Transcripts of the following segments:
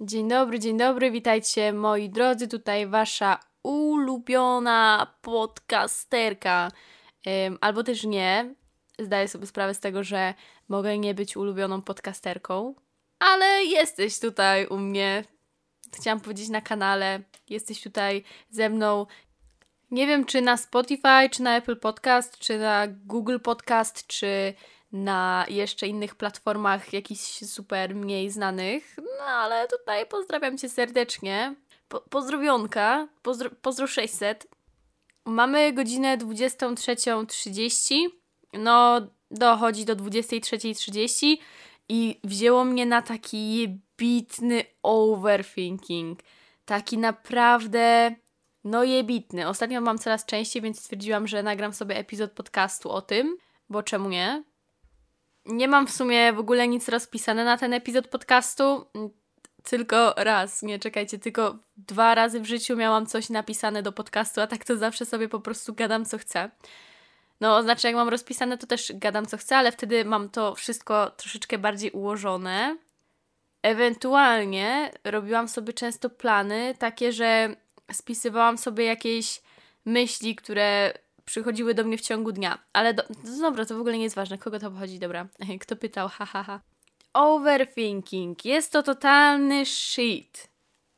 Dzień dobry, dzień dobry, witajcie moi drodzy, tutaj wasza ulubiona podcasterka. Albo też nie. Zdaję sobie sprawę z tego, że mogę nie być ulubioną podcasterką, ale jesteś tutaj u mnie. Chciałam powiedzieć na kanale. Jesteś tutaj ze mną. Nie wiem, czy na Spotify, czy na Apple Podcast, czy na Google Podcast, czy na jeszcze innych platformach jakichś super mniej znanych. No ale tutaj pozdrawiam Cię serdecznie. Po pozdrowionka, pozdro, pozdro 600. Mamy godzinę 23.30. No, dochodzi do 23.30 i wzięło mnie na taki jebitny overthinking. Taki naprawdę, no jebitny. Ostatnio mam coraz częściej, więc stwierdziłam, że nagram sobie epizod podcastu o tym, bo czemu nie? Nie mam w sumie w ogóle nic rozpisane na ten epizod podcastu. Tylko raz, nie czekajcie, tylko dwa razy w życiu miałam coś napisane do podcastu, a tak to zawsze sobie po prostu gadam co chcę. No, znaczy, jak mam rozpisane, to też gadam co chcę, ale wtedy mam to wszystko troszeczkę bardziej ułożone. Ewentualnie robiłam sobie często plany takie, że spisywałam sobie jakieś myśli, które przychodziły do mnie w ciągu dnia. Ale do, no dobra, to w ogóle nie jest ważne. Kogo to obchodzi? Dobra. Kto pytał? Ha, ha, ha. Overthinking. Jest to totalny shit.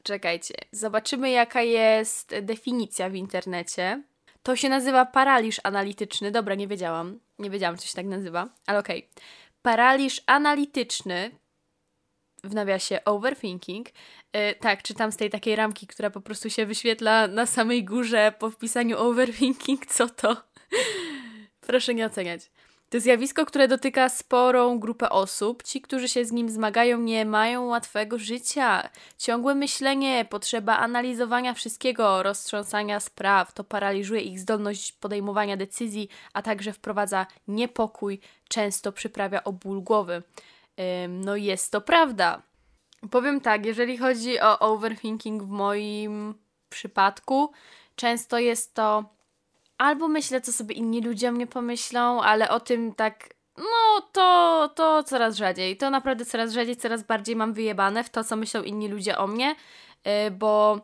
Czekajcie. Zobaczymy, jaka jest definicja w internecie. To się nazywa paraliż analityczny. Dobra, nie wiedziałam. Nie wiedziałam, co się tak nazywa, ale okej. Okay. Paraliż analityczny w nawiasie overthinking. Yy, tak, czytam z tej takiej ramki, która po prostu się wyświetla na samej górze po wpisaniu overthinking. Co to? Proszę nie oceniać. To zjawisko, które dotyka sporą grupę osób. Ci, którzy się z nim zmagają, nie mają łatwego życia. Ciągłe myślenie, potrzeba analizowania wszystkiego, roztrząsania spraw, to paraliżuje ich zdolność podejmowania decyzji, a także wprowadza niepokój, często przyprawia o ból głowy. No jest to prawda. Powiem tak, jeżeli chodzi o overthinking w moim przypadku, często jest to albo myślę, co sobie inni ludzie o mnie pomyślą, ale o tym tak, no to, to coraz rzadziej. To naprawdę coraz rzadziej, coraz bardziej mam wyjebane w to, co myślą inni ludzie o mnie, yy, bo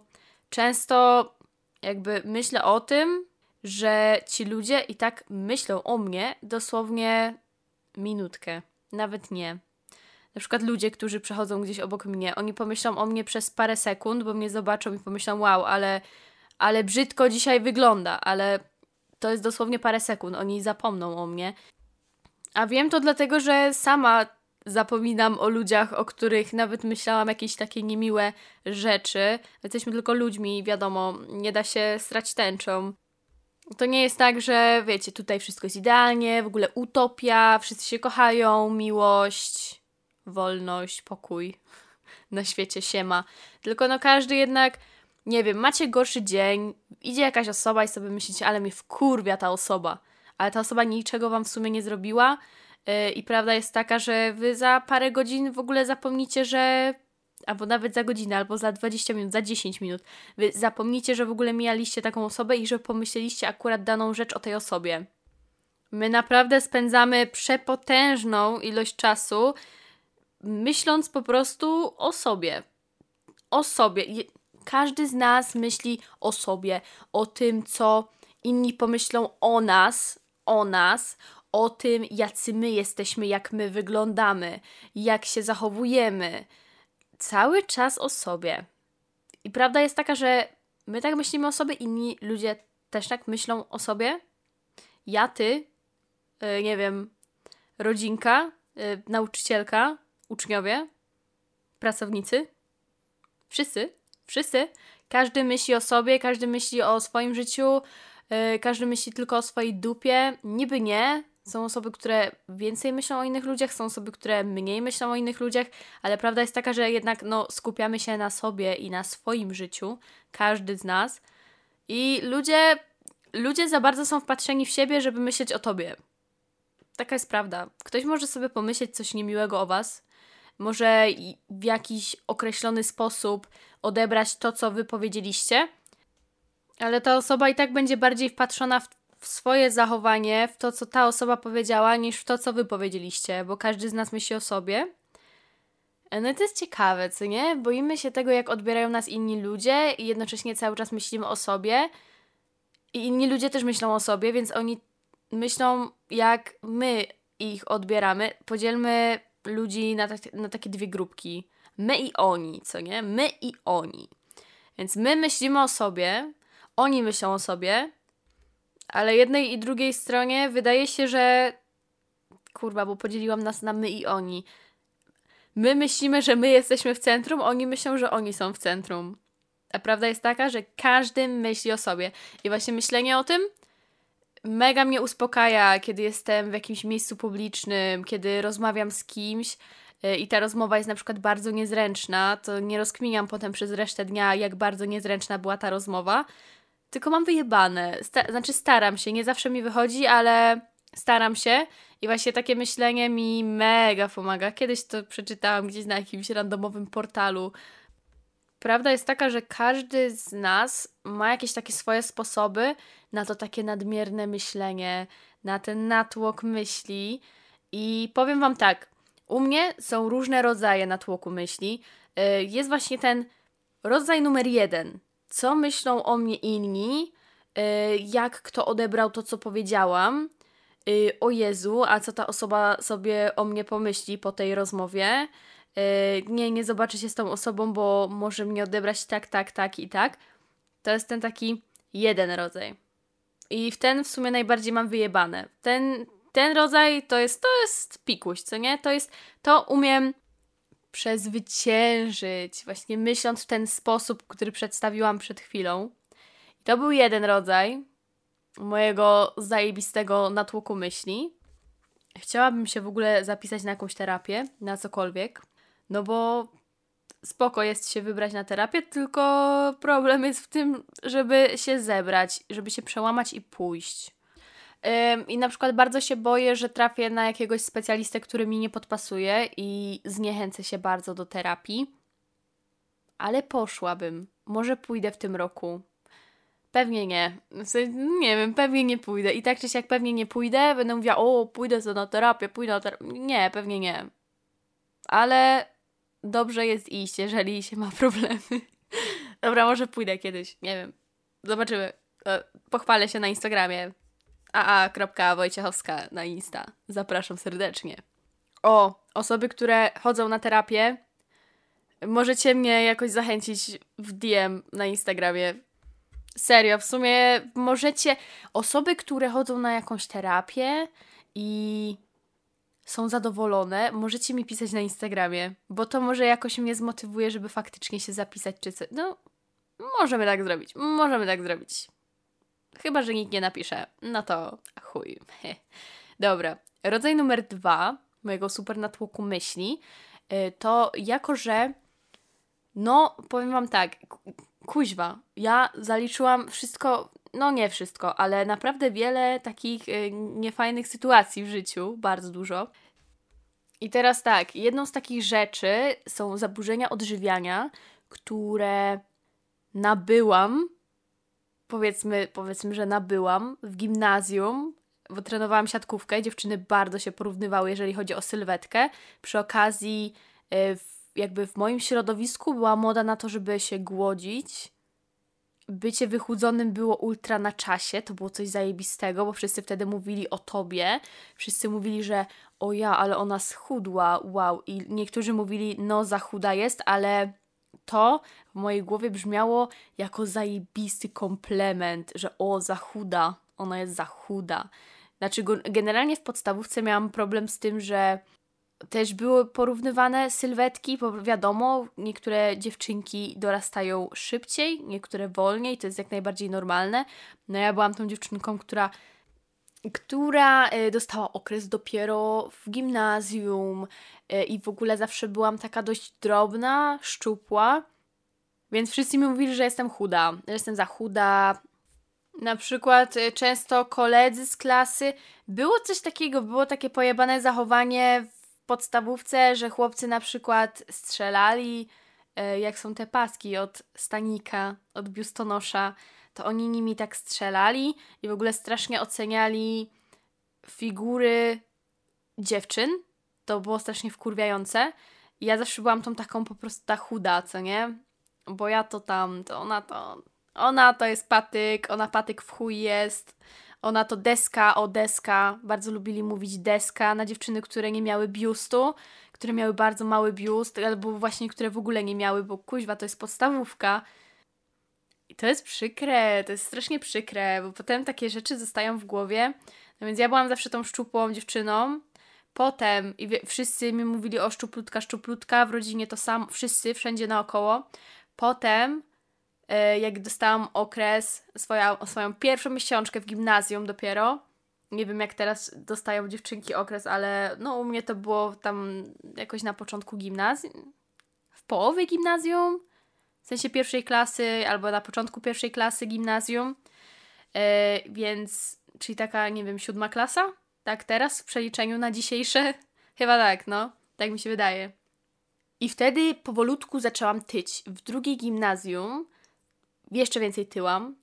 często jakby myślę o tym, że ci ludzie i tak myślą o mnie dosłownie minutkę, nawet nie. Na przykład ludzie, którzy przechodzą gdzieś obok mnie, oni pomyślą o mnie przez parę sekund, bo mnie zobaczą i pomyślą, wow, ale, ale brzydko dzisiaj wygląda, ale to jest dosłownie parę sekund, oni zapomną o mnie. A wiem to dlatego, że sama zapominam o ludziach, o których nawet myślałam jakieś takie niemiłe rzeczy. Jesteśmy tylko ludźmi, wiadomo, nie da się strać tęczą. To nie jest tak, że wiecie, tutaj wszystko jest idealnie, w ogóle utopia, wszyscy się kochają, miłość, wolność, pokój na świecie siema. Tylko no każdy jednak nie wiem, macie gorszy dzień, idzie jakaś osoba i sobie myślicie, ale mnie wkurwia ta osoba, ale ta osoba niczego wam w sumie nie zrobiła yy, i prawda jest taka, że wy za parę godzin w ogóle zapomnicie, że albo nawet za godzinę, albo za 20 minut, za 10 minut, wy zapomnicie, że w ogóle mijaliście taką osobę i że pomyśleliście akurat daną rzecz o tej osobie. My naprawdę spędzamy przepotężną ilość czasu myśląc po prostu o sobie. O sobie. Każdy z nas myśli o sobie, o tym, co inni pomyślą o nas, o nas, o tym, jacy my jesteśmy, jak my wyglądamy, jak się zachowujemy. Cały czas o sobie. I prawda jest taka, że my tak myślimy o sobie, inni ludzie też tak myślą o sobie. Ja, ty, yy, nie wiem, rodzinka, yy, nauczycielka, uczniowie, pracownicy, wszyscy Wszyscy. Każdy myśli o sobie, każdy myśli o swoim życiu, yy, każdy myśli tylko o swojej dupie. Niby nie. Są osoby, które więcej myślą o innych ludziach, są osoby, które mniej myślą o innych ludziach, ale prawda jest taka, że jednak no, skupiamy się na sobie i na swoim życiu, każdy z nas. I ludzie, ludzie za bardzo są wpatrzeni w siebie, żeby myśleć o tobie. Taka jest prawda. Ktoś może sobie pomyśleć coś niemiłego o was, może w jakiś określony sposób odebrać to, co wy powiedzieliście, ale ta osoba i tak będzie bardziej wpatrzona w, w swoje zachowanie, w to, co ta osoba powiedziała, niż w to, co wy powiedzieliście, bo każdy z nas myśli o sobie. No i to jest ciekawe, co nie? Boimy się tego, jak odbierają nas inni ludzie i jednocześnie cały czas myślimy o sobie. I inni ludzie też myślą o sobie, więc oni myślą, jak my ich odbieramy. Podzielmy ludzi na, tak, na takie dwie grupki. My i oni, co nie? My i oni. Więc my myślimy o sobie, oni myślą o sobie, ale jednej i drugiej stronie wydaje się, że kurwa, bo podzieliłam nas na my i oni. My myślimy, że my jesteśmy w centrum, oni myślą, że oni są w centrum. A prawda jest taka, że każdy myśli o sobie. I właśnie myślenie o tym mega mnie uspokaja, kiedy jestem w jakimś miejscu publicznym, kiedy rozmawiam z kimś y, i ta rozmowa jest na przykład bardzo niezręczna, to nie rozkminiam potem przez resztę dnia, jak bardzo niezręczna była ta rozmowa, tylko mam wyjebane. Sta znaczy staram się, nie zawsze mi wychodzi, ale staram się i właśnie takie myślenie mi mega pomaga. Kiedyś to przeczytałam gdzieś na jakimś randomowym portalu. Prawda jest taka, że każdy z nas ma jakieś takie swoje sposoby na to takie nadmierne myślenie, na ten natłok myśli. I powiem Wam tak, u mnie są różne rodzaje natłoku myśli. Y, jest właśnie ten rodzaj numer jeden. Co myślą o mnie inni? Y, jak kto odebrał to, co powiedziałam? Y, o Jezu, a co ta osoba sobie o mnie pomyśli po tej rozmowie? Nie, nie zobaczę się z tą osobą, bo może mnie odebrać tak, tak, tak i tak. To jest ten taki jeden rodzaj. I w ten w sumie najbardziej mam wyjebane. Ten, ten rodzaj to jest, to jest pikuś, co nie? To jest, to umiem przezwyciężyć, właśnie myśląc w ten sposób, który przedstawiłam przed chwilą. I to był jeden rodzaj mojego zajebistego natłoku myśli. Chciałabym się w ogóle zapisać na jakąś terapię, na cokolwiek, no bo spoko jest się wybrać na terapię, tylko problem jest w tym, żeby się zebrać, żeby się przełamać i pójść. I na przykład bardzo się boję, że trafię na jakiegoś specjalistę, który mi nie podpasuje i zniechęcę się bardzo do terapii. Ale poszłabym. Może pójdę w tym roku. Pewnie nie. Nie wiem, pewnie nie pójdę. I tak czy siak pewnie nie pójdę. Będę mówiła, o, pójdę na terapię, pójdę na terapię. Nie, pewnie nie. Ale dobrze jest iść, jeżeli się ma problemy. Dobra, może pójdę kiedyś, nie wiem. Zobaczymy. E, pochwalę się na Instagramie aa.wojciechowska na Insta. Zapraszam serdecznie. O, osoby, które chodzą na terapię, możecie mnie jakoś zachęcić w DM na Instagramie. Serio, w sumie możecie. Osoby, które chodzą na jakąś terapię i są zadowolone, możecie mi pisać na Instagramie, bo to może jakoś mnie zmotywuje, żeby faktycznie się zapisać czy coś. No, możemy tak zrobić. Możemy tak zrobić. Chyba, że nikt nie napisze. No to chuj. Dobra. Rodzaj numer dwa mojego super natłoku myśli y, to jako, że no, powiem wam tak, kuźwa, ja zaliczyłam wszystko, no nie wszystko, ale naprawdę wiele takich y, niefajnych sytuacji w życiu, bardzo dużo. I teraz tak, jedną z takich rzeczy są zaburzenia odżywiania, które nabyłam, powiedzmy, powiedzmy, że nabyłam w gimnazjum, bo trenowałam siatkówkę, dziewczyny bardzo się porównywały, jeżeli chodzi o sylwetkę. Przy okazji, y, jakby w moim środowisku była moda na to, żeby się głodzić, bycie wychudzonym było ultra na czasie, to było coś zajebistego, bo wszyscy wtedy mówili o tobie, wszyscy mówili, że o ja, ale ona schudła, wow, i niektórzy mówili, no za chuda jest, ale to w mojej głowie brzmiało jako zajebisty komplement, że o, za chuda, ona jest za chuda. Znaczy, generalnie w podstawówce miałam problem z tym, że też były porównywane sylwetki, bo wiadomo, niektóre dziewczynki dorastają szybciej, niektóre wolniej, to jest jak najbardziej normalne. No ja byłam tą dziewczynką, która która e, dostała okres dopiero w gimnazjum e, i w ogóle zawsze byłam taka dość drobna, szczupła, więc wszyscy mi mówili, że jestem chuda, że jestem za chuda. Na przykład e, często koledzy z klasy, było coś takiego, było takie pojebane zachowanie podstawówce, że chłopcy na przykład strzelali, e, jak są te paski od stanika, od biustonosza, to oni nimi tak strzelali i w ogóle strasznie oceniali figury dziewczyn. To było strasznie wkurwiające. Ja zawsze byłam tą taką po prostu ta chuda, co nie? Bo ja to tam, to ona to... Ona to jest patyk, ona patyk w chuj jest. Ona to deska, o deska. Bardzo lubili mówić deska na dziewczyny, które nie miały biustu, które miały bardzo mały biust, albo właśnie które w ogóle nie miały, bo kuźwa to jest podstawówka. I to jest przykre, to jest strasznie przykre, bo potem takie rzeczy zostają w głowie. No więc ja byłam zawsze tą szczupłą dziewczyną. Potem i wszyscy mi mówili o szczuplutka, szczuplutka, w rodzinie to samo, wszyscy, wszędzie naokoło. Potem, jak dostałam okres, swoja, swoją pierwszą miesiączkę w gimnazjum dopiero, nie wiem jak teraz dostają dziewczynki okres, ale no u mnie to było tam jakoś na początku gimnazjum, w połowie gimnazjum, w sensie pierwszej klasy albo na początku pierwszej klasy gimnazjum, e, więc, czyli taka, nie wiem, siódma klasa, tak teraz w przeliczeniu na dzisiejsze? Chyba tak, no, tak mi się wydaje. I wtedy powolutku zaczęłam tyć. W drugiej gimnazjum jeszcze więcej tyłam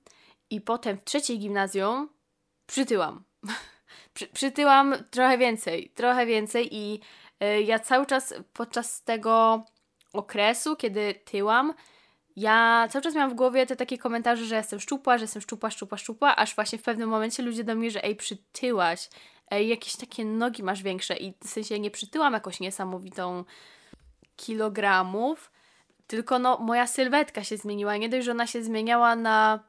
i potem w trzeciej gimnazjum przytyłam. Przy, przytyłam trochę więcej, trochę więcej i y, ja cały czas podczas tego okresu, kiedy tyłam, ja cały czas miałam w głowie te takie komentarze, że jestem szczupła, że jestem szczupła, szczupła, szczupła, aż właśnie w pewnym momencie ludzie do mnie, że ej, przytyłaś, ej, jakieś takie nogi masz większe i w sensie nie przytyłam jakoś niesamowitą kilogramów, tylko no moja sylwetka się zmieniła. Nie dość, że ona się zmieniała na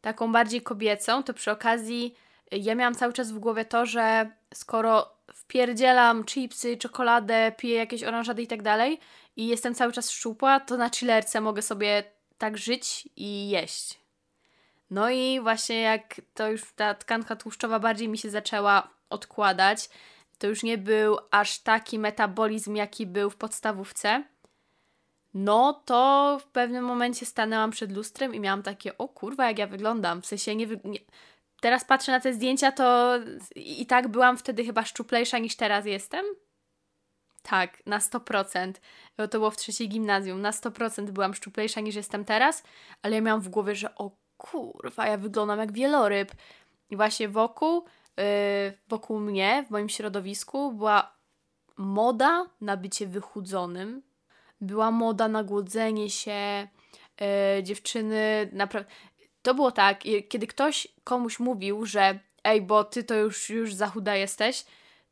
taką bardziej kobiecą, to przy okazji ja miałam cały czas w głowie to, że skoro wpierdzielam chipsy, czekoladę, piję jakieś oranżady i tak dalej i jestem cały czas szczupła, to na chillerce mogę sobie tak żyć i jeść. No i właśnie jak to już ta tkanka tłuszczowa bardziej mi się zaczęła odkładać, to już nie był aż taki metabolizm, jaki był w podstawówce, no to w pewnym momencie stanęłam przed lustrem i miałam takie, o kurwa, jak ja wyglądam. W sensie nie, nie... Teraz patrzę na te zdjęcia, to i tak byłam wtedy chyba szczuplejsza niż teraz jestem. Tak, na 100%. To było w trzeciej gimnazjum. Na 100% byłam szczuplejsza niż jestem teraz, ale ja miałam w głowie, że o kurwa, ja wyglądam jak wieloryb. I właśnie wokół Y, wokół mnie, w moim środowisku, była moda na bycie wychudzonym, była moda na głodzenie się, y, dziewczyny naprawdę. To było tak, kiedy ktoś komuś mówił, że ej, bo ty to już, już za chuda jesteś,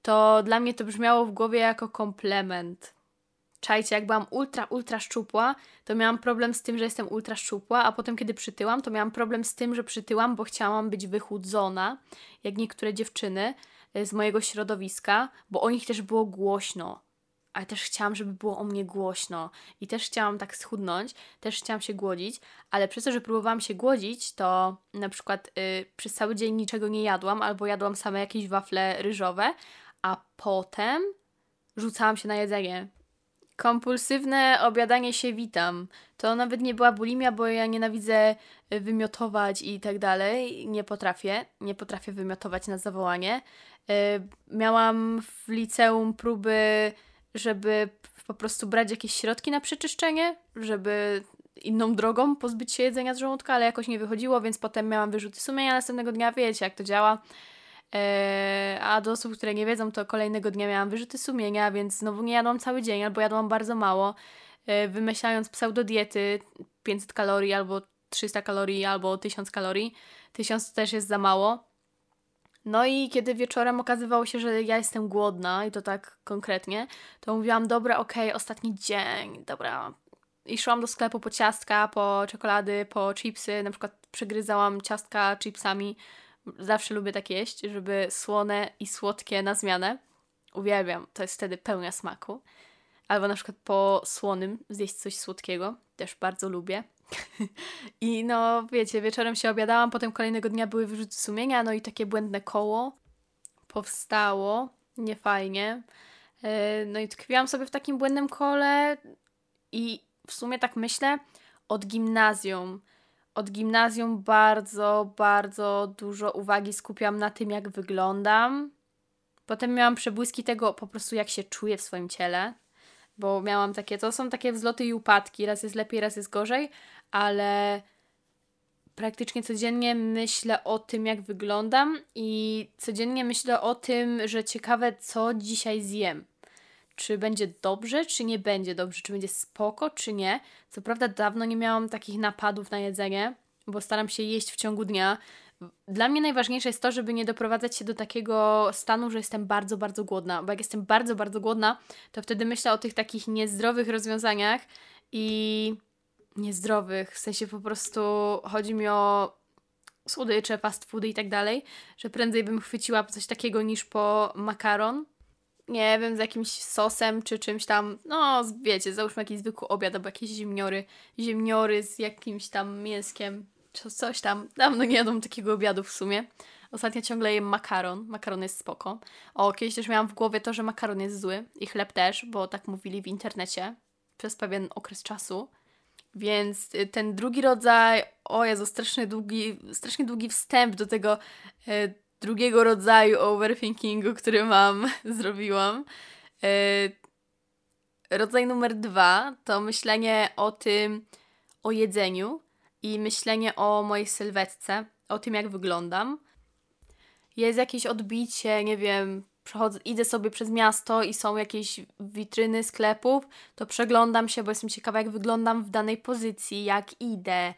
to dla mnie to brzmiało w głowie jako komplement. Czajcie, jak byłam ultra, ultra szczupła, to miałam problem z tym, że jestem ultra szczupła, a potem kiedy przytyłam, to miałam problem z tym, że przytyłam, bo chciałam być wychudzona, jak niektóre dziewczyny e, z mojego środowiska, bo o nich też było głośno. Ale też chciałam, żeby było o mnie głośno i też chciałam tak schudnąć, też chciałam się głodzić, ale przez to, że próbowałam się głodzić, to na przykład yy, przez cały dzień niczego nie jadłam, albo jadłam same jakieś wafle ryżowe, a potem rzucałam się na jedzenie Kompulsywne obiadanie się witam. To nawet nie była bulimia, bo ja nienawidzę y, wymiotować i tak dalej. Nie potrafię. Nie potrafię wymiotować na zawołanie. Y, miałam w liceum próby, żeby po prostu brać jakieś środki na przeczyszczenie, żeby inną drogą pozbyć się jedzenia z żołądka, ale jakoś nie wychodziło, więc potem miałam wyrzuty sumienia następnego dnia. Wiecie, jak to działa. E, a do osób, które nie wiedzą, to kolejnego dnia miałam wyrzuty sumienia, więc znowu nie jadłam cały dzień albo jadłam bardzo mało, e, wymyślając pseudodiety 500 kalorii albo 300 kalorii albo 1000 kalorii. 1000 też jest za mało. No i kiedy wieczorem okazywało się, że ja jestem głodna i to tak konkretnie, to mówiłam, dobra, okej, okay, ostatni dzień, dobra. I szłam do sklepu po ciastka, po czekolady, po chipsy, na przykład przegryzałam ciastka chipsami, Zawsze lubię tak jeść, żeby słone i słodkie na zmianę. Uwielbiam, to jest wtedy pełnia smaku. Albo na przykład po słonym zjeść coś słodkiego, też bardzo lubię. I no, wiecie, wieczorem się obiadałam, potem kolejnego dnia były wyrzuty sumienia, no i takie błędne koło powstało, niefajnie. E, no i tkwiłam sobie w takim błędnym kole i w sumie tak myślę, od gimnazjum od gimnazjum bardzo, bardzo dużo uwagi skupiam na tym, jak wyglądam. Potem miałam przebłyski tego po prostu, jak się czuję w swoim ciele, bo miałam takie, to są takie wzloty i upadki, raz jest lepiej, raz jest gorzej, ale praktycznie codziennie myślę o tym, jak wyglądam i codziennie myślę o tym, że ciekawe, co dzisiaj zjem. czy będzie dobrze, czy nie będzie dobrze, czy będzie spoko, czy nie. Co prawda dawno nie miałam takich napadów na jedzenie, bo staram się jeść w ciągu dnia. Dla mnie najważniejsze jest to, żeby nie doprowadzać się do takiego stanu, że jestem bardzo, bardzo głodna. Bo jak jestem bardzo, bardzo głodna, to wtedy myślę o tych takich niezdrowych rozwiązaniach i niezdrowych, w sensie po prostu chodzi mi o słodycze, fast foody i tak dalej, że prędzej bym chwyciła coś takiego niż po makaron. Nie wiem, z jakimś sosem czy czymś tam, no wiecie, załóżmy jakiś zwykły obiad albo jakieś ziemniory, ziemniory z jakimś tam mięskiem, coś tam. Dawno nie jadłam takiego obiadu w sumie. Ostatnio ciągle jem makaron. Makaron jest spoko. O, kiedyś też miałam w głowie to, że makaron jest zły i chleb też, bo tak mówili w internecie przez pewien okres czasu. Więc y, ten drugi rodzaj, o Jezu, strasznie długi, strasznie długi wstęp do tego e, drugiego rodzaju overthinkingu, który mam, zrobiłam. E, rodzaj numer dwa to myślenie o tym, o jedzeniu i myślenie o mojej sylwetce, o tym, jak wyglądam. Jest jakieś odbicie, nie wiem, przechodzę, idę sobie przez miasto i są jakieś witryny sklepów, to przeglądam się, bo jestem ciekawa, jak wyglądam w danej pozycji, jak idę,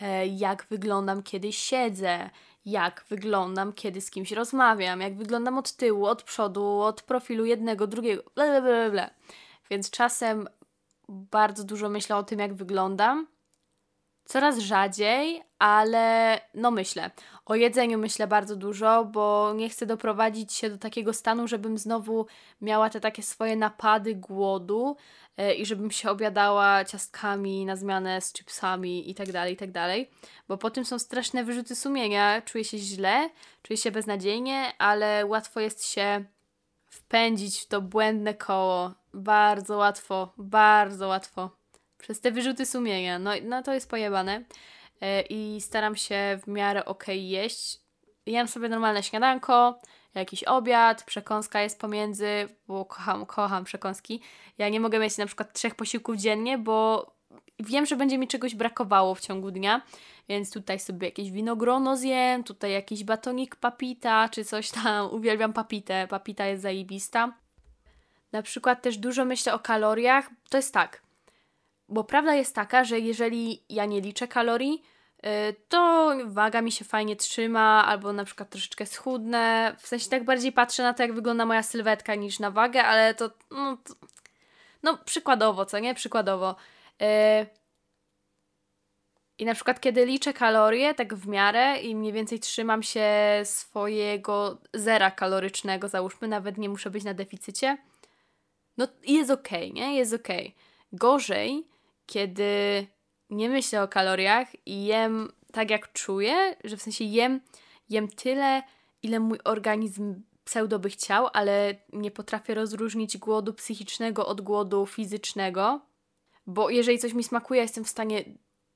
e, jak wyglądam, kiedy siedzę, jak wyglądam, kiedy z kimś rozmawiam, jak wyglądam od tyłu, od przodu, od profilu jednego, drugiego, bla, bla, bla, bla. Więc czasem bardzo dużo myślę o tym, jak wyglądam. Coraz rzadziej, ale no myślę. O jedzeniu myślę bardzo dużo, bo nie chcę doprowadzić się do takiego stanu, żebym znowu miała te takie swoje napady głodu yy, i żebym się obiadała ciastkami na zmianę z chipsami i tak dalej, i tak. Bo po tym są straszne wyrzuty sumienia. Czuję się źle, czuję się beznadziejnie, ale łatwo jest się wpędzić w to błędne koło. Bardzo łatwo, bardzo łatwo. Przez te wyrzuty sumienia. No, no to jest pojebane. E, i staram się w miarę ok jeść. Jem sobie normalne śniadanko, jakiś obiad, przekąska jest pomiędzy, bo kocham, kocham przekąski. Ja nie mogę mieć na przykład trzech posiłków dziennie, bo wiem, że będzie mi czegoś brakowało w ciągu dnia, więc tutaj sobie jakieś winogrono zjem, tutaj jakiś batonik papita, czy coś tam. Uwielbiam papitę, papita jest zajebista. Na przykład też dużo myślę o kaloriach. To jest tak, bo prawda jest taka, że jeżeli ja nie liczę kalorii, y, to waga mi się fajnie trzyma, albo na przykład troszeczkę schudnę. W sensie tak bardziej patrzę na to, jak wygląda moja sylwetka niż na wagę, ale to no, to, no przykładowo, co nie? Przykładowo. Yy... I na przykład, kiedy liczę kalorie, tak w miarę i mniej więcej trzymam się swojego zera kalorycznego, załóżmy, nawet nie muszę być na deficycie, no jest okej, okay, nie? Jest okej. Okay. Gorzej, kiedy nie myślę o kaloriach i jem tak jak czuję, że w sensie jem, jem tyle, ile mój organizm pseudo by chciał, ale nie potrafię rozróżnić głodu psychicznego od głodu fizycznego, bo jeżeli coś mi smakuje, jestem w stanie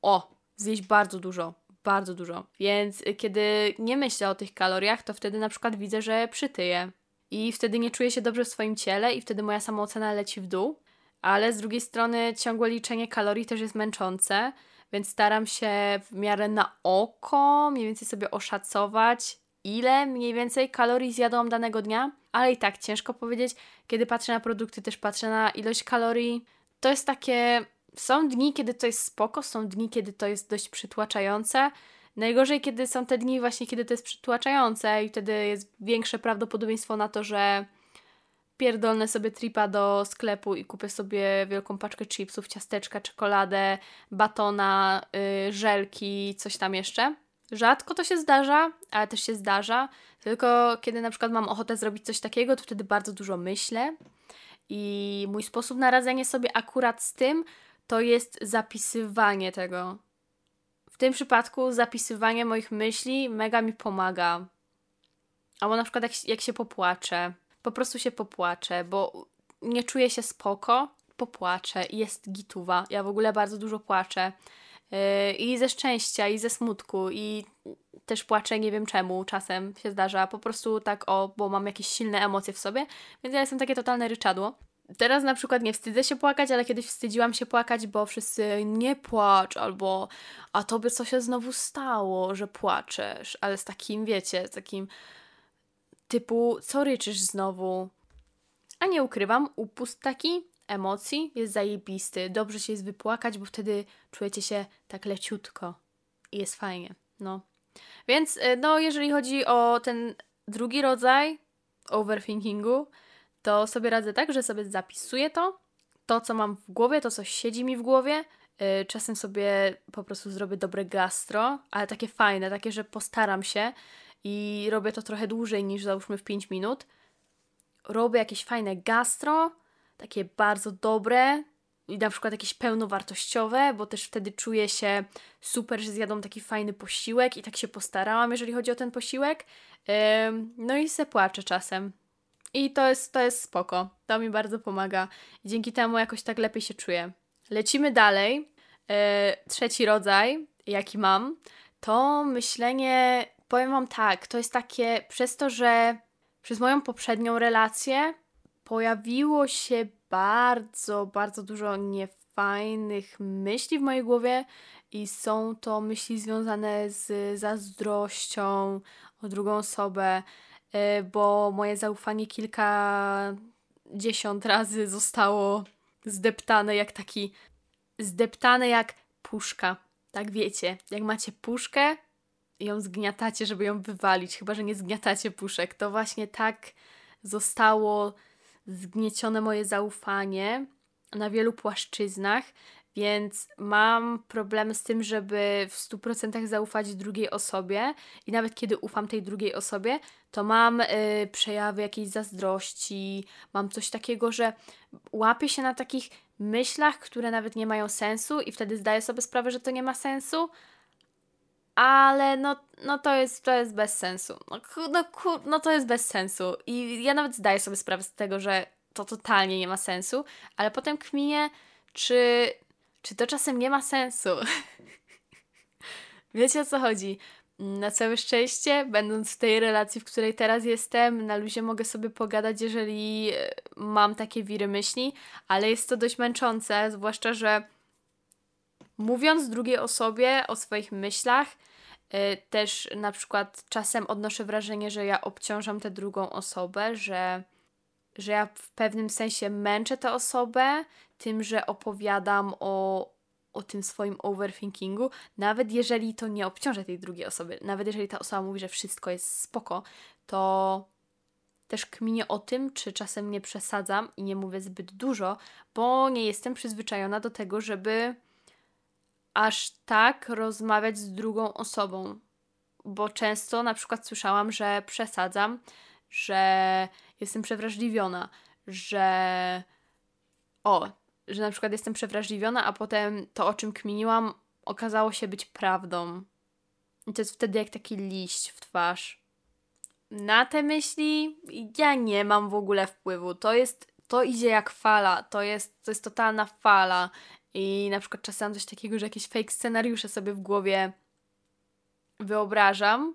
o, zjeść bardzo dużo, bardzo dużo. Więc kiedy nie myślę o tych kaloriach, to wtedy na przykład widzę, że przytyję. I wtedy nie czuję się dobrze w swoim ciele i wtedy moja samoocena leci w dół ale z drugiej strony ciągłe liczenie kalorii też jest męczące, więc staram się w miarę na oko mniej więcej sobie oszacować, ile mniej więcej kalorii zjadłam danego dnia, ale i tak ciężko powiedzieć. Kiedy patrzę na produkty, też patrzę na ilość kalorii. To jest takie. Są dni, kiedy to jest spoko, są dni, kiedy to jest dość przytłaczające. Najgorzej, kiedy są te dni, właśnie kiedy to jest przytłaczające, i wtedy jest większe prawdopodobieństwo na to, że pierdolnę sobie tripa do sklepu i kupię sobie wielką paczkę chipsów, ciasteczka, czekoladę, batona, yy, żelki, coś tam jeszcze. Rzadko to się zdarza, ale też się zdarza. Tylko kiedy na przykład mam ochotę zrobić coś takiego, to wtedy bardzo dużo myślę. I mój sposób na radzenie sobie akurat z tym to jest zapisywanie tego. W tym przypadku zapisywanie moich myśli mega mi pomaga. Albo na przykład jak, jak się popłaczę, po prostu się popłaczę, bo nie czuję się spoko, popłaczę i jest gituwa. Ja w ogóle bardzo dużo płaczę. Yy, I ze szczęścia, i ze smutku, i też płaczę, nie wiem czemu, czasem się zdarza, po prostu tak o, bo mam jakieś silne emocje w sobie, więc ja jestem takie totalne ryczadło. Teraz na przykład nie wstydzę się płakać, ale kiedyś wstydziłam się płakać, bo wszyscy nie płacz, albo a tobie co się znowu stało, że płaczesz, ale z takim, wiecie, z takim typu, co ryczysz znowu? A nie ukrywam, upust taki emocji jest zajebisty. Dobrze się jest wypłakać, bo wtedy czujecie się tak leciutko i jest fajnie. No. Więc y, no, jeżeli chodzi o ten drugi rodzaj overthinkingu, to sobie radzę tak, że sobie zapisuję to, to co mam w głowie, to co siedzi mi w głowie. Y, czasem sobie po prostu zrobię dobre gastro, ale takie fajne, takie, że postaram się i robię to trochę dłużej niż załóżmy w 5 minut. Robię jakieś fajne gastro, takie bardzo dobre i na przykład jakieś pełnowartościowe, bo też wtedy czuję się super, że zjadłam taki fajny posiłek i tak się postarałam, jeżeli chodzi o ten posiłek. No i se płaczę czasem. I to jest, to jest spoko. To mi bardzo pomaga. Dzięki temu jakoś tak lepiej się czuję. Lecimy dalej. E, trzeci rodzaj, jaki mam, to myślenie, powiem Wam tak, to jest takie, przez to, że przez moją poprzednią relację pojawiło się bardzo, bardzo dużo niefajnych myśli w mojej głowie i są to myśli związane z zazdrością o drugą osobę, e, bo moje zaufanie kilkadziesiąt razy zostało zdeptane jak taki zdeptane jak puszka. Tak wiecie, jak macie puszkę ją zgniatacie, żeby ją wywalić, chyba że nie zgniatacie puszek, to właśnie tak zostało zgniecione moje zaufanie na wielu płaszczyznach, więc mam problem z tym, żeby w 100% zaufać drugiej osobie i nawet kiedy ufam tej drugiej osobie, to mam y, przejawy jakiejś zazdrości, mam coś takiego, że łapię się na takich myślach, które nawet nie mają sensu i wtedy zdaję sobie sprawę, że to nie ma sensu, ale no, no to, jest, to jest bez sensu. No, no, no to jest bez sensu. I ja nawet zdaję sobie sprawę z tego, że to totalnie nie ma sensu, ale potem kminie, czy, czy to czasem nie ma sensu. Wiecie o co chodzi? Na całe szczęście, będąc w tej relacji, w której teraz jestem, na luzie mogę sobie pogadać, jeżeli e, mam takie wiry myśli, ale jest to dość męczące, zwłaszcza, że mówiąc drugiej osobie o swoich myślach, yy, też na przykład czasem odnoszę wrażenie, że ja obciążam tę drugą osobę, że, że ja w pewnym sensie męczę tę osobę tym, że opowiadam o, o tym swoim overthinkingu, nawet jeżeli to nie obciąża tej drugiej osoby, nawet jeżeli ta osoba mówi, że wszystko jest spoko, to też kminię o tym, czy czasem nie przesadzam i nie mówię zbyt dużo, bo nie jestem przyzwyczajona do tego, żeby aż tak rozmawiać z drugą osobą. Bo często na przykład słyszałam, że przesadzam, że jestem przewrażliwiona, że o, że na przykład jestem przewrażliwiona, a potem to, o czym kminiłam, okazało się być prawdą. I to jest wtedy jak taki liść w twarz. Na te myśli ja nie mam w ogóle wpływu. To jest, to idzie jak fala. To jest, to jest totalna fala. I na przykład czasem coś takiego, że jakieś fake scenariusze sobie w głowie wyobrażam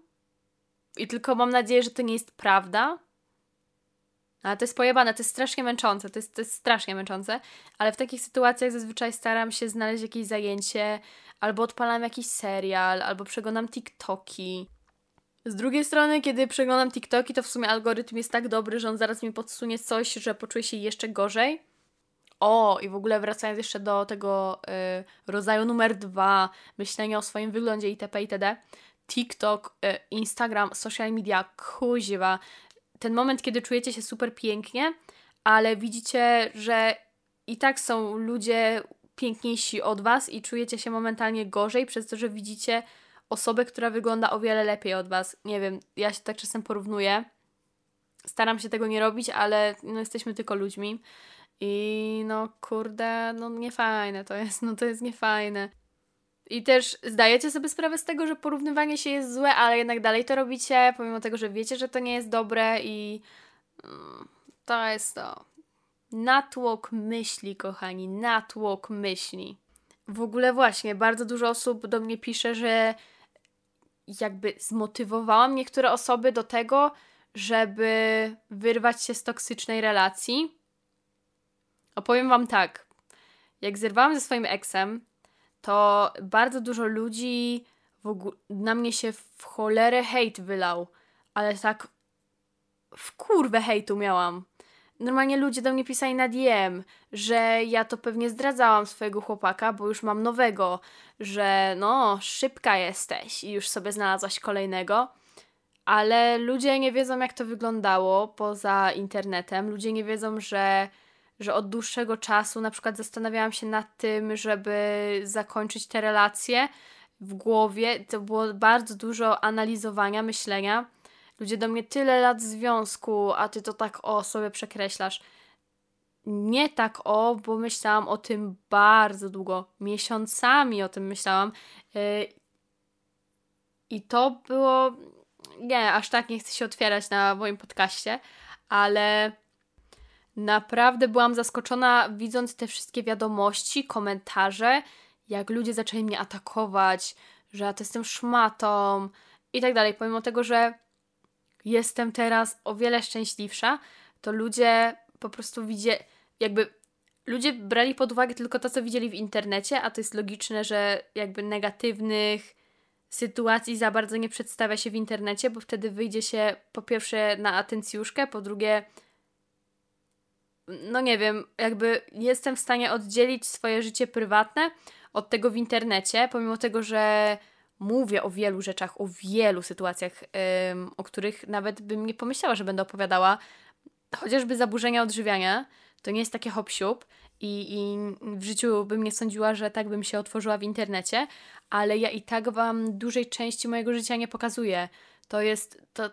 i tylko mam nadzieję, że to nie jest prawda. Ale to jest pojebane, to jest strasznie męczące, to jest, to jest strasznie męczące, ale w takich sytuacjach zazwyczaj staram się znaleźć jakieś zajęcie, albo odpalam jakiś serial, albo przeglądam TikToki. Z drugiej strony, kiedy przeglądam TikToki, to w sumie algorytm jest tak dobry, że on zaraz mi podsunie coś, że poczuję się jeszcze gorzej. O, i w ogóle wracając jeszcze do tego y, rodzaju numer dwa, myślenia o swoim wyglądzie itp. itd. TikTok, y, Instagram, social media, kuziwa. Ten moment, kiedy czujecie się super pięknie, ale widzicie, że i tak są ludzie piękniejsi od was i czujecie się momentalnie gorzej przez to, że widzicie osobę, która wygląda o wiele lepiej od was. Nie wiem, ja się tak czasem porównuję. Staram się tego nie robić, ale no, jesteśmy tylko ludźmi. I no kurde, no niefajne to jest, no to jest niefajne. I też zdajecie sobie sprawę z tego, że porównywanie się jest złe, ale jednak dalej to robicie, pomimo tego, że wiecie, że to nie jest dobre i mm, to jest to. Natłok myśli, kochani, natłok myśli. W ogóle właśnie, bardzo dużo osób do mnie pisze, że jakby zmotywowałam niektóre osoby do tego, żeby wyrwać się z toksycznej relacji, Opowiem Wam tak. Jak zerwałam ze swoim eksem, to bardzo dużo ludzi na mnie się w cholerę hejt wylał, ale tak w kurwę hejtu miałam. Normalnie ludzie do mnie pisali na DM, że ja to pewnie zdradzałam swojego chłopaka, bo już mam nowego, że no, szybka jesteś i już sobie znalazłaś kolejnego. Ale ludzie nie wiedzą, jak to wyglądało poza internetem. Ludzie nie wiedzą, że, że od dłuższego czasu na przykład zastanawiałam się nad tym, żeby zakończyć te relacje w głowie. To było bardzo dużo analizowania, myślenia Ludzie do mnie tyle lat związku, a ty to tak o sobie przekreślasz. Nie tak o, bo myślałam o tym bardzo długo. Miesiącami o tym myślałam. Yy, I to było. Nie, aż tak nie chcę się otwierać na moim podcaście, ale naprawdę byłam zaskoczona, widząc te wszystkie wiadomości, komentarze, jak ludzie zaczęli mnie atakować, że ja to jestem szmatą i tak dalej. Pomimo tego, że jestem teraz o wiele szczęśliwsza, to ludzie po prostu widzieli, jakby ludzie brali pod uwagę tylko to, co widzieli w internecie, a to jest logiczne, że jakby negatywnych sytuacji za bardzo nie przedstawia się w internecie, bo wtedy wyjdzie się po pierwsze na atencjuszkę, po drugie no nie wiem, jakby jestem w stanie oddzielić swoje życie prywatne od tego w internecie, pomimo tego, że mówię o wielu rzeczach, o wielu sytuacjach, o których nawet bym nie pomyślała, że będę opowiadała. Chociażby zaburzenia odżywiania, to nie jest takie hop i, i w życiu bym nie sądziła, że tak bym się otworzyła w internecie, ale ja i tak Wam dużej części mojego życia nie pokazuję. To jest, to,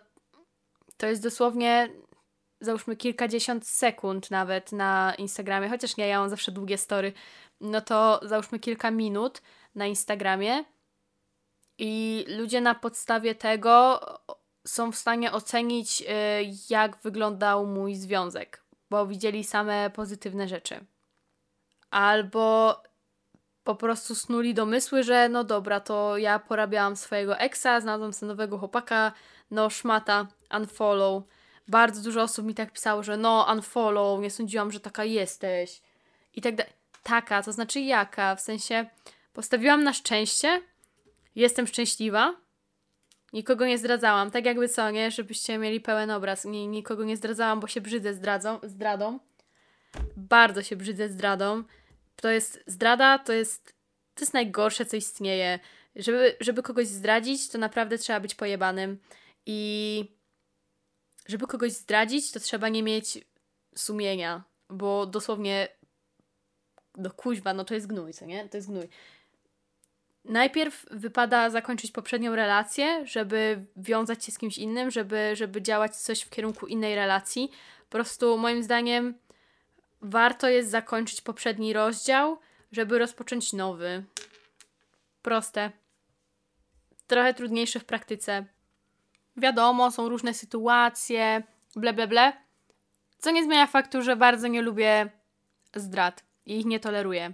to jest dosłownie załóżmy kilkadziesiąt sekund nawet na Instagramie, chociaż nie, ja mam zawsze długie story, no to załóżmy kilka minut na Instagramie i ludzie na podstawie tego są w stanie ocenić, y, jak wyglądał mój związek, bo widzieli same pozytywne rzeczy. Albo po prostu snuli domysły, że no dobra, to ja porabiałam swojego exa, znalazłam sobie nowego chłopaka, no szmata, unfollow. Bardzo dużo osób mi tak pisało, że no unfollow, nie sądziłam, że taka jesteś. I tak dalej. Taka, to znaczy jaka? W sensie postawiłam na szczęście, jestem szczęśliwa. Nikogo nie zdradzałam, tak jakby co, nie? Żebyście mieli pełen obraz. Nie, nikogo nie zdradzałam, bo się brzydzę zdradzą, zdradą. Bardzo się brzydzę zdradą. To jest zdrada, to jest, to jest najgorsze, co istnieje. Żeby, żeby kogoś zdradzić, to naprawdę trzeba być pojebanym. I żeby kogoś zdradzić, to trzeba nie mieć sumienia, bo dosłownie do kuźwa, no to jest gnój, co nie? To jest gnój najpierw wypada zakończyć poprzednią relację, żeby wiązać się z kimś innym, żeby, żeby działać coś w kierunku innej relacji. Po prostu moim zdaniem warto jest zakończyć poprzedni rozdział, żeby rozpocząć nowy. Proste. Trochę trudniejsze w praktyce. Wiadomo, są różne sytuacje, ble, ble, ble. Co nie zmienia faktu, że bardzo nie lubię zdrad i ich nie toleruję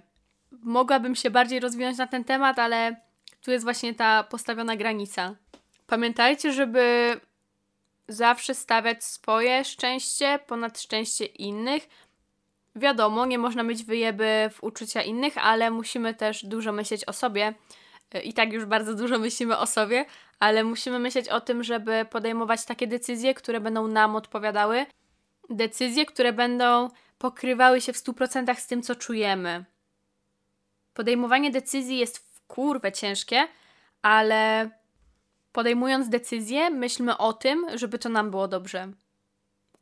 mogłabym się bardziej rozwinąć na ten temat, ale tu jest właśnie ta postawiona granica. Pamiętajcie, żeby zawsze stawiać swoje szczęście ponad szczęście innych. Wiadomo, nie można mieć wyjeby w uczucia innych, ale musimy też dużo myśleć o sobie. I tak już bardzo dużo myślimy o sobie, ale musimy myśleć o tym, żeby podejmować takie decyzje, które będą nam odpowiadały. Decyzje, które będą pokrywały się w 100% z tym, co czujemy podejmowanie decyzji jest w kurwę ciężkie, ale podejmując decyzję, myślmy o tym, żeby to nam było dobrze.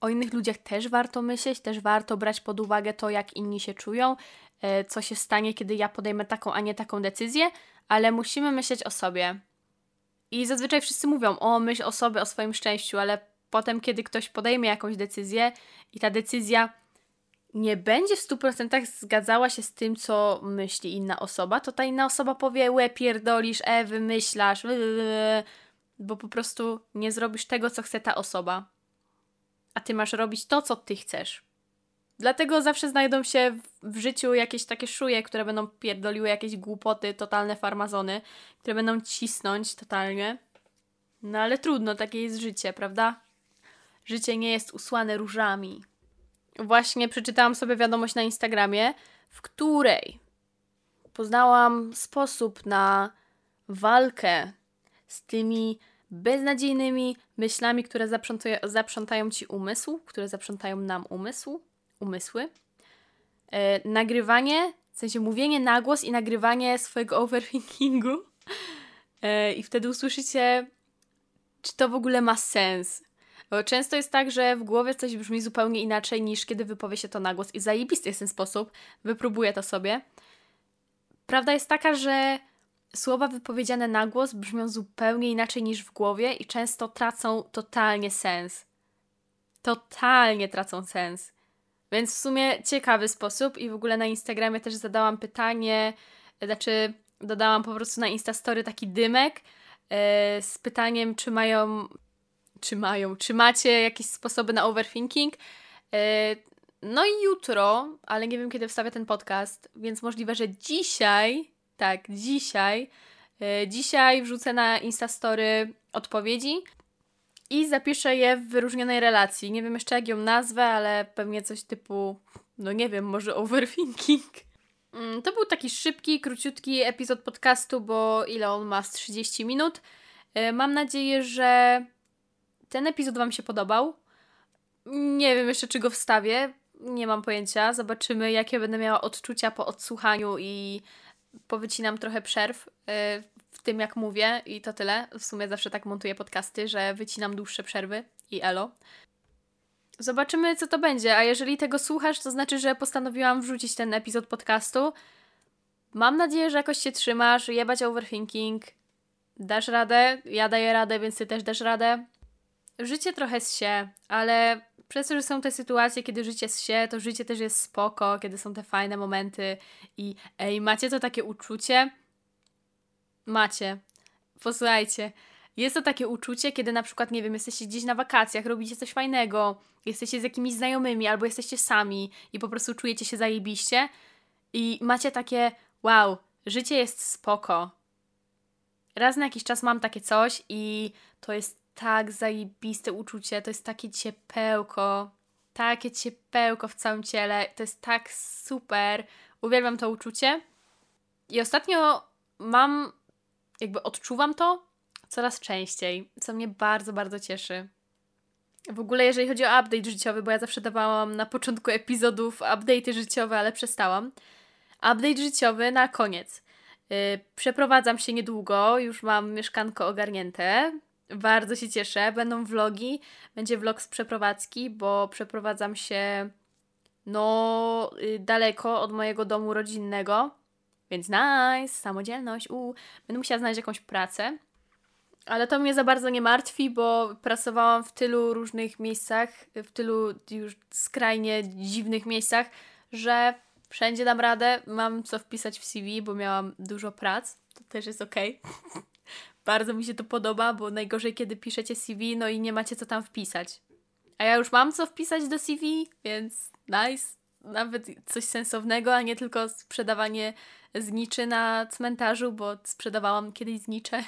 O innych ludziach też warto myśleć, też warto brać pod uwagę to, jak inni się czują, e, co się stanie, kiedy ja podejmę taką, a nie taką decyzję, ale musimy myśleć o sobie. I zazwyczaj wszyscy mówią: O, myśl o sobie, o swoim szczęściu, ale potem, kiedy ktoś podejmie jakąś decyzję i ta decyzja nie będzie w 100% zgadzała się z tym, co myśli inna osoba, to ta inna osoba powie, łe, pierdolisz, e, wymyślasz, bo po prostu nie zrobisz tego, co chce ta osoba. A ty masz robić to, co ty chcesz. Dlatego zawsze znajdą się w, życiu jakieś takie szuje, które będą pierdoliły jakieś głupoty, totalne farmazony, które będą cisnąć totalnie. No ale trudno, takie jest życie, prawda? Życie nie jest usłane różami właśnie przeczytałam sobie wiadomość na Instagramie, w której poznałam sposób na walkę z tymi beznadziejnymi myślami, które zaprzątają ci umysł, które zaprzątają nam umysł, umysły. E, nagrywanie, w sensie mówienie na głos i nagrywanie swojego overthinkingu. E, I wtedy usłyszycie, czy to w ogóle ma sens. Bo często jest tak, że w głowie coś brzmi zupełnie inaczej niż kiedy wypowie się to na głos. I zajebisty jest ten sposób. Wypróbuję to sobie. Prawda jest taka, że słowa wypowiedziane na głos brzmią zupełnie inaczej niż w głowie i często tracą totalnie sens. Totalnie tracą sens. Więc w sumie ciekawy sposób i w ogóle na Instagramie też zadałam pytanie, znaczy dodałam po prostu na Instastory taki dymek yy, z pytaniem, czy mają, czy mają, czy macie jakieś sposoby na overthinking. Yy, no i jutro, ale nie wiem kiedy wstawię ten podcast, więc możliwe, że dzisiaj, tak, dzisiaj, yy, dzisiaj wrzucę na Instastory odpowiedzi i zapiszę je w wyróżnionej relacji. Nie wiem jeszcze jak ją nazwę, ale pewnie coś typu, no nie wiem, może overthinking. Mm, to był taki szybki, króciutki epizod podcastu, bo ile on ma z 30 minut. E, mam nadzieję, że ten epizod Wam się podobał. Nie wiem jeszcze, czy go wstawię. Nie mam pojęcia. Zobaczymy, jakie będę miała odczucia po odsłuchaniu i powycinam trochę przerw e, w tym, jak mówię i to tyle. W sumie zawsze tak montuję podcasty, że wycinam dłuższe przerwy i elo. Zobaczymy, co to będzie, a jeżeli tego słuchasz, to znaczy, że postanowiłam wrzucić ten epizod podcastu. Mam nadzieję, że jakoś się trzymasz, jebać overthinking, dasz radę, ja daję radę, więc ty też dasz radę. Życie trochę się, ale przez to, że są te sytuacje, kiedy życie się, to życie też jest spoko, kiedy są te fajne momenty i ej, macie to takie uczucie, Macie. Posłuchajcie. Jest to takie uczucie, kiedy na przykład, nie wiem, jesteście gdzieś na wakacjach, robicie coś fajnego, jesteście z jakimiś znajomymi albo jesteście sami i po prostu czujecie się zajebiście i macie takie wow, życie jest spoko. Raz na jakiś czas mam takie coś i to jest tak zajebiste uczucie, to jest takie ciepełko, takie ciepełko w całym ciele, to jest tak super. Uwielbiam to uczucie. I ostatnio mam jakby odczuwam to coraz częściej, co mnie bardzo, bardzo cieszy. W ogóle, jeżeli chodzi o update życiowy, bo ja zawsze dawałam na początku epizodów update'y życiowe, ale przestałam. Update życiowy na koniec. Yy, przeprowadzam się niedługo, już mam mieszkanko ogarnięte. Bardzo się cieszę. Będą vlogi, będzie vlog z przeprowadzki, bo przeprowadzam się no yy, daleko od mojego domu rodzinnego. Więc nice, samodzielność, u, będę musiała znaleźć jakąś pracę. Ale to mnie za bardzo nie martwi, bo pracowałam w tylu różnych miejscach, w tylu już skrajnie dziwnych miejscach, że wszędzie dam radę, mam co wpisać w CV, bo miałam dużo prac. To też jest ok. bardzo mi się to podoba, bo najgorzej, kiedy piszecie CV, no i nie macie co tam wpisać. A ja już mam co wpisać do CV, więc nice nawet coś sensownego, a nie tylko sprzedawanie zniczy na cmentarzu, bo sprzedawałam kiedyś znicze.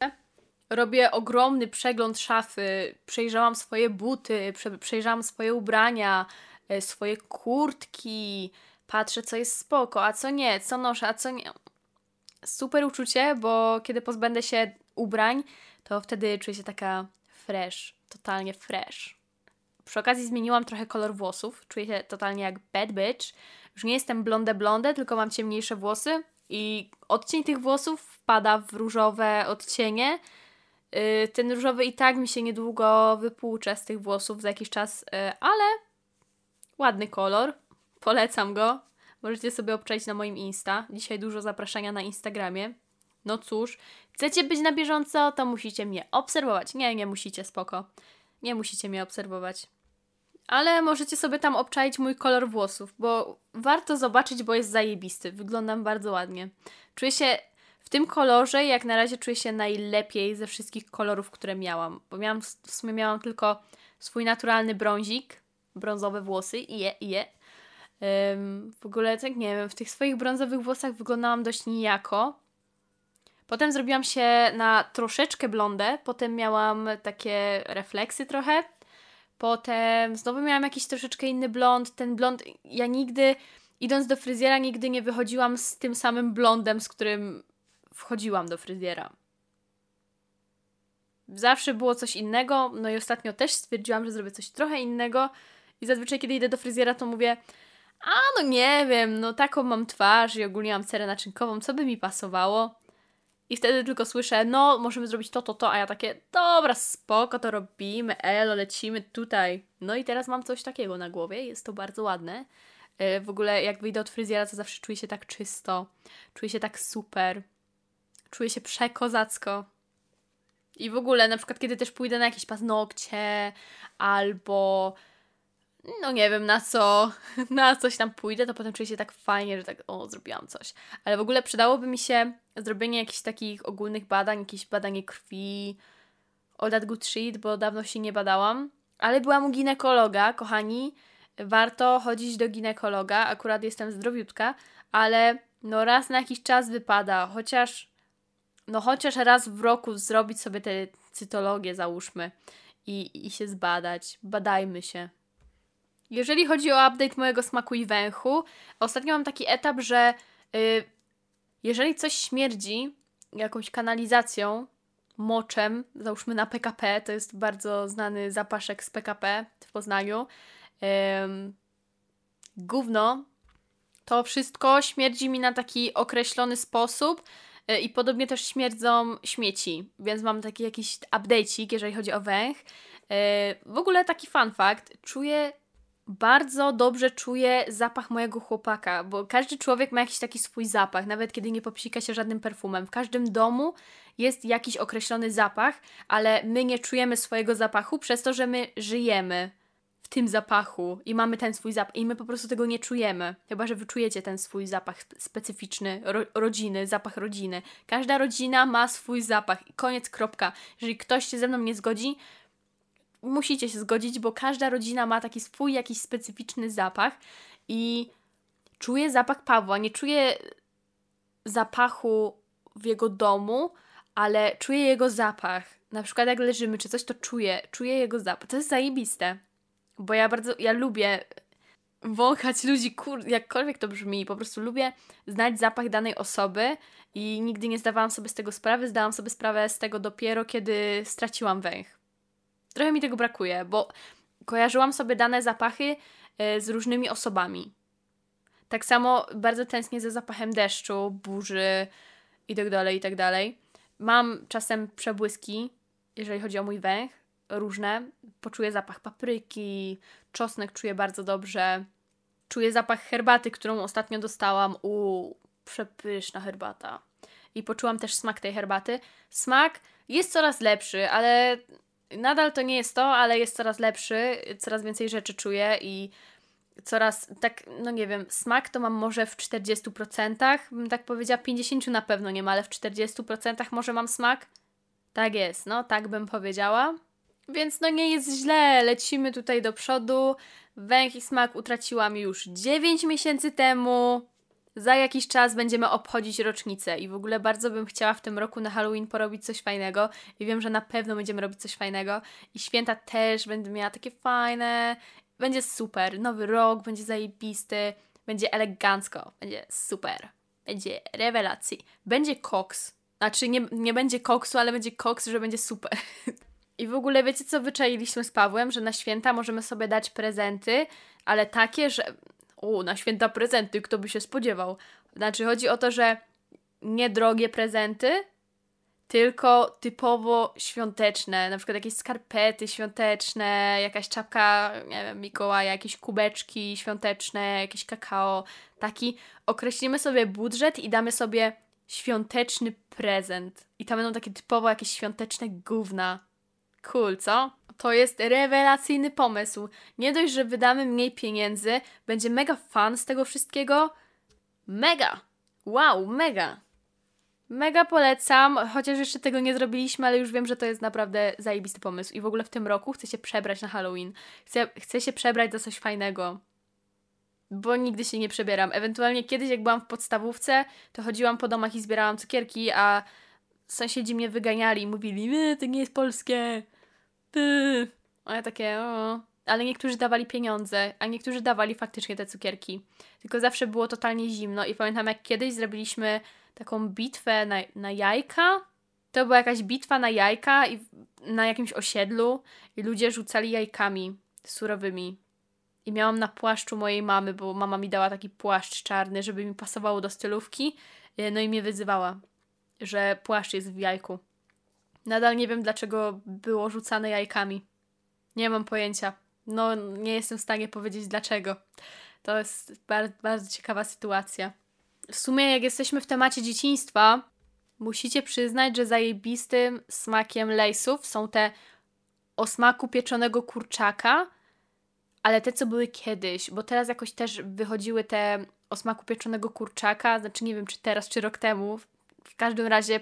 Robię ogromny przegląd szafy, przejrzałam swoje buty, przejrzałam swoje ubrania, e, swoje kurtki, patrzę co jest spoko, a co nie, co noszę, a co nie. Super uczucie, bo kiedy pozbędę się ubrań, to wtedy czuję się taka fresh, totalnie fresh. Przy okazji zmieniłam trochę kolor włosów. Czuję się totalnie jak bad bitch. Już nie jestem blonde blonde, tylko mam ciemniejsze włosy i odcień tych włosów wpada w różowe odcienie. Yy, ten różowy i tak mi się niedługo wypłucze z tych włosów za jakiś czas, yy, ale ładny kolor. Polecam go. Możecie sobie obczaić na moim Insta. Dzisiaj dużo zapraszania na Instagramie. No cóż, chcecie być na bieżąco, to musicie mnie obserwować. Nie, nie musicie, spoko. Nie musicie mnie obserwować ale możecie sobie tam obczaić mój kolor włosów, bo warto zobaczyć, bo jest zajebisty. Wyglądam bardzo ładnie. Czuję się w tym kolorze, jak na razie czuję się najlepiej ze wszystkich kolorów, które miałam, bo miałam, w sumie miałam tylko swój naturalny brązik, brązowe włosy i je, je. W ogóle tak nie wiem, w tych swoich brązowych włosach wyglądałam dość nijako. Potem zrobiłam się na troszeczkę blondę, potem miałam takie refleksy trochę Potem znowu miałam jakiś troszeczkę inny blond. Ten blond, ja nigdy, idąc do fryzjera, nigdy nie wychodziłam z tym samym blondem, z którym wchodziłam do fryzjera. Zawsze było coś innego, no i ostatnio też stwierdziłam, że zrobię coś trochę innego i zazwyczaj kiedy idę do fryzjera to mówię a no nie wiem, no taką mam twarz i ogólnie mam cerę naczynkową, co by mi pasowało? I wtedy tylko słyszę, no możemy zrobić to, to, to, a ja takie, dobra, spoko, to robimy, elo, lecimy tutaj. No i teraz mam coś takiego na głowie, jest to bardzo ładne. E, w ogóle jak wyjdę od fryzjera, to zawsze czuję się tak czysto, czuję się tak super, czuję się przekozacko. I w ogóle, na przykład, kiedy też pójdę na jakieś paznokcie, albo no nie wiem na co, na coś tam pójdę, to potem czuję się tak fajnie, że tak, o, zrobiłam coś. Ale w ogóle przydałoby mi się zrobienie jakichś takich ogólnych badań, jakieś badanie krwi, all that good shit, bo dawno się nie badałam. Ale byłam u ginekologa, kochani. Warto chodzić do ginekologa, akurat jestem zdrowiutka, ale no raz na jakiś czas wypada, chociaż no chociaż raz w roku zrobić sobie tę cytologię, załóżmy, i, i się zbadać. Badajmy się. Jeżeli chodzi o update mojego smaku i węchu, ostatnio mam taki etap, że yy, jeżeli coś śmierdzi jakąś kanalizacją, moczem, załóżmy na PKP, to jest bardzo znany zapaszek z PKP w Poznaniu, yy, gówno, to wszystko śmierdzi mi na taki określony sposób yy, i podobnie też śmierdzą śmieci, więc mam taki jakiś update'ik, jeżeli chodzi o węch. Yy, w ogóle taki fun fact, czuję bardzo dobrze czuję zapach mojego chłopaka, bo każdy człowiek ma jakiś taki swój zapach, nawet kiedy nie popsika się żadnym perfumem. W każdym domu jest jakiś określony zapach, ale my nie czujemy swojego zapachu przez to, że my żyjemy w tym zapachu i mamy ten swój zapach i my po prostu tego nie czujemy. Chyba, że wyczujecie ten swój zapach specyficzny, ro rodziny, zapach rodziny. Każda rodzina ma swój zapach koniec, kropka. Jeżeli ktoś się ze mną nie zgodzi, musicie się zgodzić, bo każda rodzina ma taki swój jakiś specyficzny zapach i czuję zapach Pawła. Nie czuję zapachu w jego domu, ale czuję jego zapach. Na przykład jak leżymy czy coś, to czuję, czuję jego zapach. To jest zajebiste. Bo ja bardzo, ja lubię wąchać ludzi, kur, jakkolwiek to brzmi, po prostu lubię znać zapach danej osoby i nigdy nie zdawałam sobie z tego sprawy, zdałam sobie sprawę z tego dopiero, kiedy straciłam węch trochę mi tego brakuje, bo kojarzyłam sobie dane zapachy e, z różnymi osobami. Tak samo bardzo tęsknię za zapachem deszczu, burzy i tak dalej, i tak. Mam czasem przebłyski, jeżeli chodzi o mój węch, różne. Poczuję zapach papryki, czosnek czuję bardzo dobrze. Czuję zapach herbaty, którą ostatnio dostałam. U przepyszna herbata. I poczułam też smak tej herbaty. Smak jest coraz lepszy, ale nadal to nie jest to, ale jest coraz lepszy, coraz więcej rzeczy czuję i coraz tak, no nie wiem, smak to mam może w 40%, bym tak powiedziała, 50 na pewno nie ma, ale w 40% może mam smak. Tak jest, no tak bym powiedziała. Więc no nie jest źle, lecimy tutaj do przodu. Węch i smak utraciłam już 9 miesięcy temu za jakiś czas będziemy obchodzić rocznicę i w ogóle bardzo bym chciała w tym roku na Halloween porobić coś fajnego i wiem, że na pewno będziemy robić coś fajnego i święta też będę miała takie fajne. Będzie super, nowy rok będzie zajebisty, będzie elegancko, będzie super, będzie rewelacji, będzie koks. Znaczy nie, nie będzie koksu, ale będzie koks, że będzie super. I w ogóle wiecie co wyczailiśmy z Pawłem, że na święta możemy sobie dać prezenty, ale takie, że o, na święta prezenty, kto by się spodziewał. Znaczy, chodzi o to, że nie drogie prezenty, tylko typowo świąteczne, na przykład jakieś skarpety świąteczne, jakaś czapka, nie wiem, Mikołaja, jakieś kubeczki świąteczne, jakieś kakao, taki. Określimy sobie budżet i damy sobie świąteczny prezent. I tam będą takie typowo jakieś świąteczne gówna. Cool, co? To jest rewelacyjny pomysł. Nie dość, że wydamy mniej pieniędzy, będzie mega fan z tego wszystkiego. Mega! Wow, mega! Mega polecam, chociaż jeszcze tego nie zrobiliśmy, ale już wiem, że to jest naprawdę zajebisty pomysł. I w ogóle w tym roku chcę się przebrać na Halloween. Chcę, chcę się przebrać za coś fajnego. Bo nigdy się nie przebieram. Ewentualnie kiedyś, jak byłam w podstawówce, to chodziłam po domach i zbierałam cukierki, a sąsiedzi mnie wyganiali i mówili, to nie jest polskie. A ja takie, o. Ale niektórzy dawali pieniądze, a niektórzy dawali faktycznie te cukierki. Tylko zawsze było totalnie zimno i pamiętam jak kiedyś zrobiliśmy taką bitwę na, na jajka. To była jakaś bitwa na jajka i na jakimś osiedlu i ludzie rzucali jajkami surowymi. I miałam na płaszczu mojej mamy, bo mama mi dała taki płaszcz czarny, żeby mi pasowało do stylówki. E, no i mnie wyzywała, że płaszcz jest w jajku. Nadal nie wiem, dlaczego było rzucane jajkami. Nie mam pojęcia. No, nie jestem w stanie powiedzieć dlaczego. To jest bardzo, bardzo ciekawa sytuacja. W sumie, jak jesteśmy w temacie dzieciństwa, musicie przyznać, że zajebistym smakiem lejsów są te o smaku pieczonego kurczaka, ale te, co były kiedyś, bo teraz jakoś też wychodziły te o smaku pieczonego kurczaka, znaczy nie wiem, czy teraz, czy rok temu. W każdym razie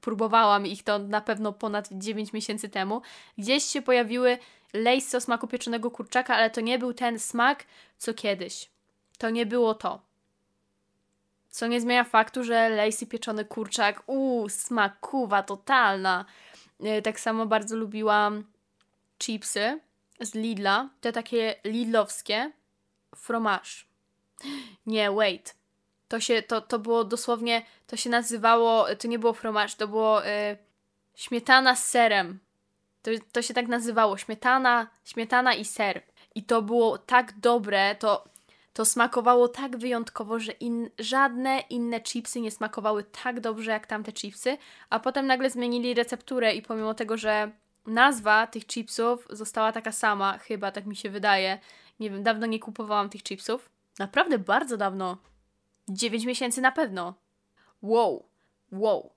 próbowałam ich to na pewno ponad 9 miesięcy temu. Gdzieś się pojawiły lejsy o smaku pieczonego kurczaka, ale to nie był ten smak, co kiedyś. To nie było to. Co nie zmienia faktu, że lejsy pieczony kurczak, uuu, smakuwa totalna. E, tak samo bardzo lubiłam chipsy z Lidla, te takie lidlowskie, fromage. Nie, wait. To się, to, to było dosłownie, to się nazywało, to nie było fromage, to było y, śmietana z serem. To, to się tak nazywało, śmietana, śmietana i ser. I to było tak dobre, to, to smakowało tak wyjątkowo, że in, żadne inne chipsy nie smakowały tak dobrze jak tamte chipsy, a potem nagle zmienili recepturę i pomimo tego, że nazwa tych chipsów została taka sama, chyba tak mi się wydaje. Nie wiem, dawno nie kupowałam tych chipsów. Naprawdę bardzo dawno. 9 miesięcy na pewno. Wow, wow.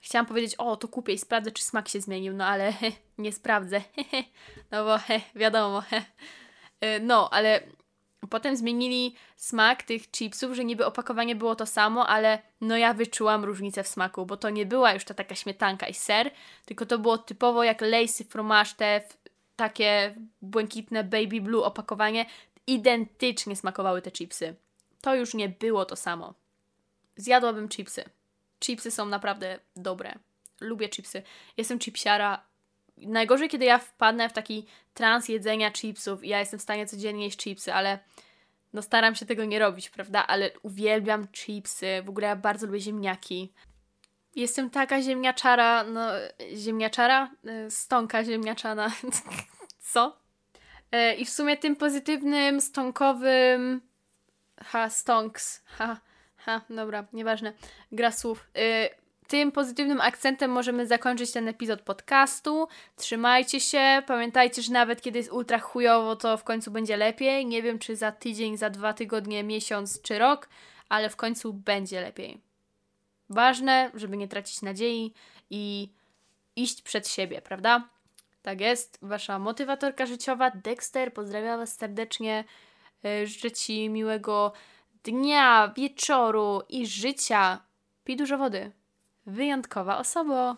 Chciałam powiedzieć, o, to kupię i sprawdzę, czy smak się zmienił, no ale he, nie sprawdzę. no bo wiadomo. He. No, ale potem zmienili smak tych chipsów, że niby opakowanie było to samo, ale no ja wyczułam różnicę w smaku, bo to nie była już ta taka śmietanka i ser, tylko to było typowo jak Lacy fromage, te takie błękitne baby blue opakowanie, identycznie smakowały te chipsy. To już nie było to samo. Zjadłabym chipsy. Chipsy są naprawdę dobre. Lubię chipsy. Jestem chipsiara. Najgorzej, kiedy ja wpadnę w taki trans jedzenia chipsów i ja jestem w stanie codziennie jeść chipsy, ale no staram się tego nie robić, prawda? Ale uwielbiam chipsy. W ogóle ja bardzo lubię ziemniaki. Jestem taka ziemniaczara, no ziemniaczara? E, stonka ziemniaczana. Co? E, I w sumie tym pozytywnym, stonkowym ha, stonks, ha, ha, dobra, nieważne, gra słów. Y, tym pozytywnym akcentem możemy zakończyć ten epizod podcastu. Trzymajcie się, pamiętajcie, że nawet kiedy jest ultra chujowo, to w końcu będzie lepiej. Nie wiem, czy za tydzień, za dwa tygodnie, miesiąc czy rok, ale w końcu będzie lepiej. Ważne, żeby nie tracić nadziei i iść przed siebie, prawda? Tak jest, wasza motywatorka życiowa Dexter pozdrawiam was serdecznie. E, życzę Ci miłego dnia, wieczoru i życia. Pij dużo wody. Wyjątkowa osoba.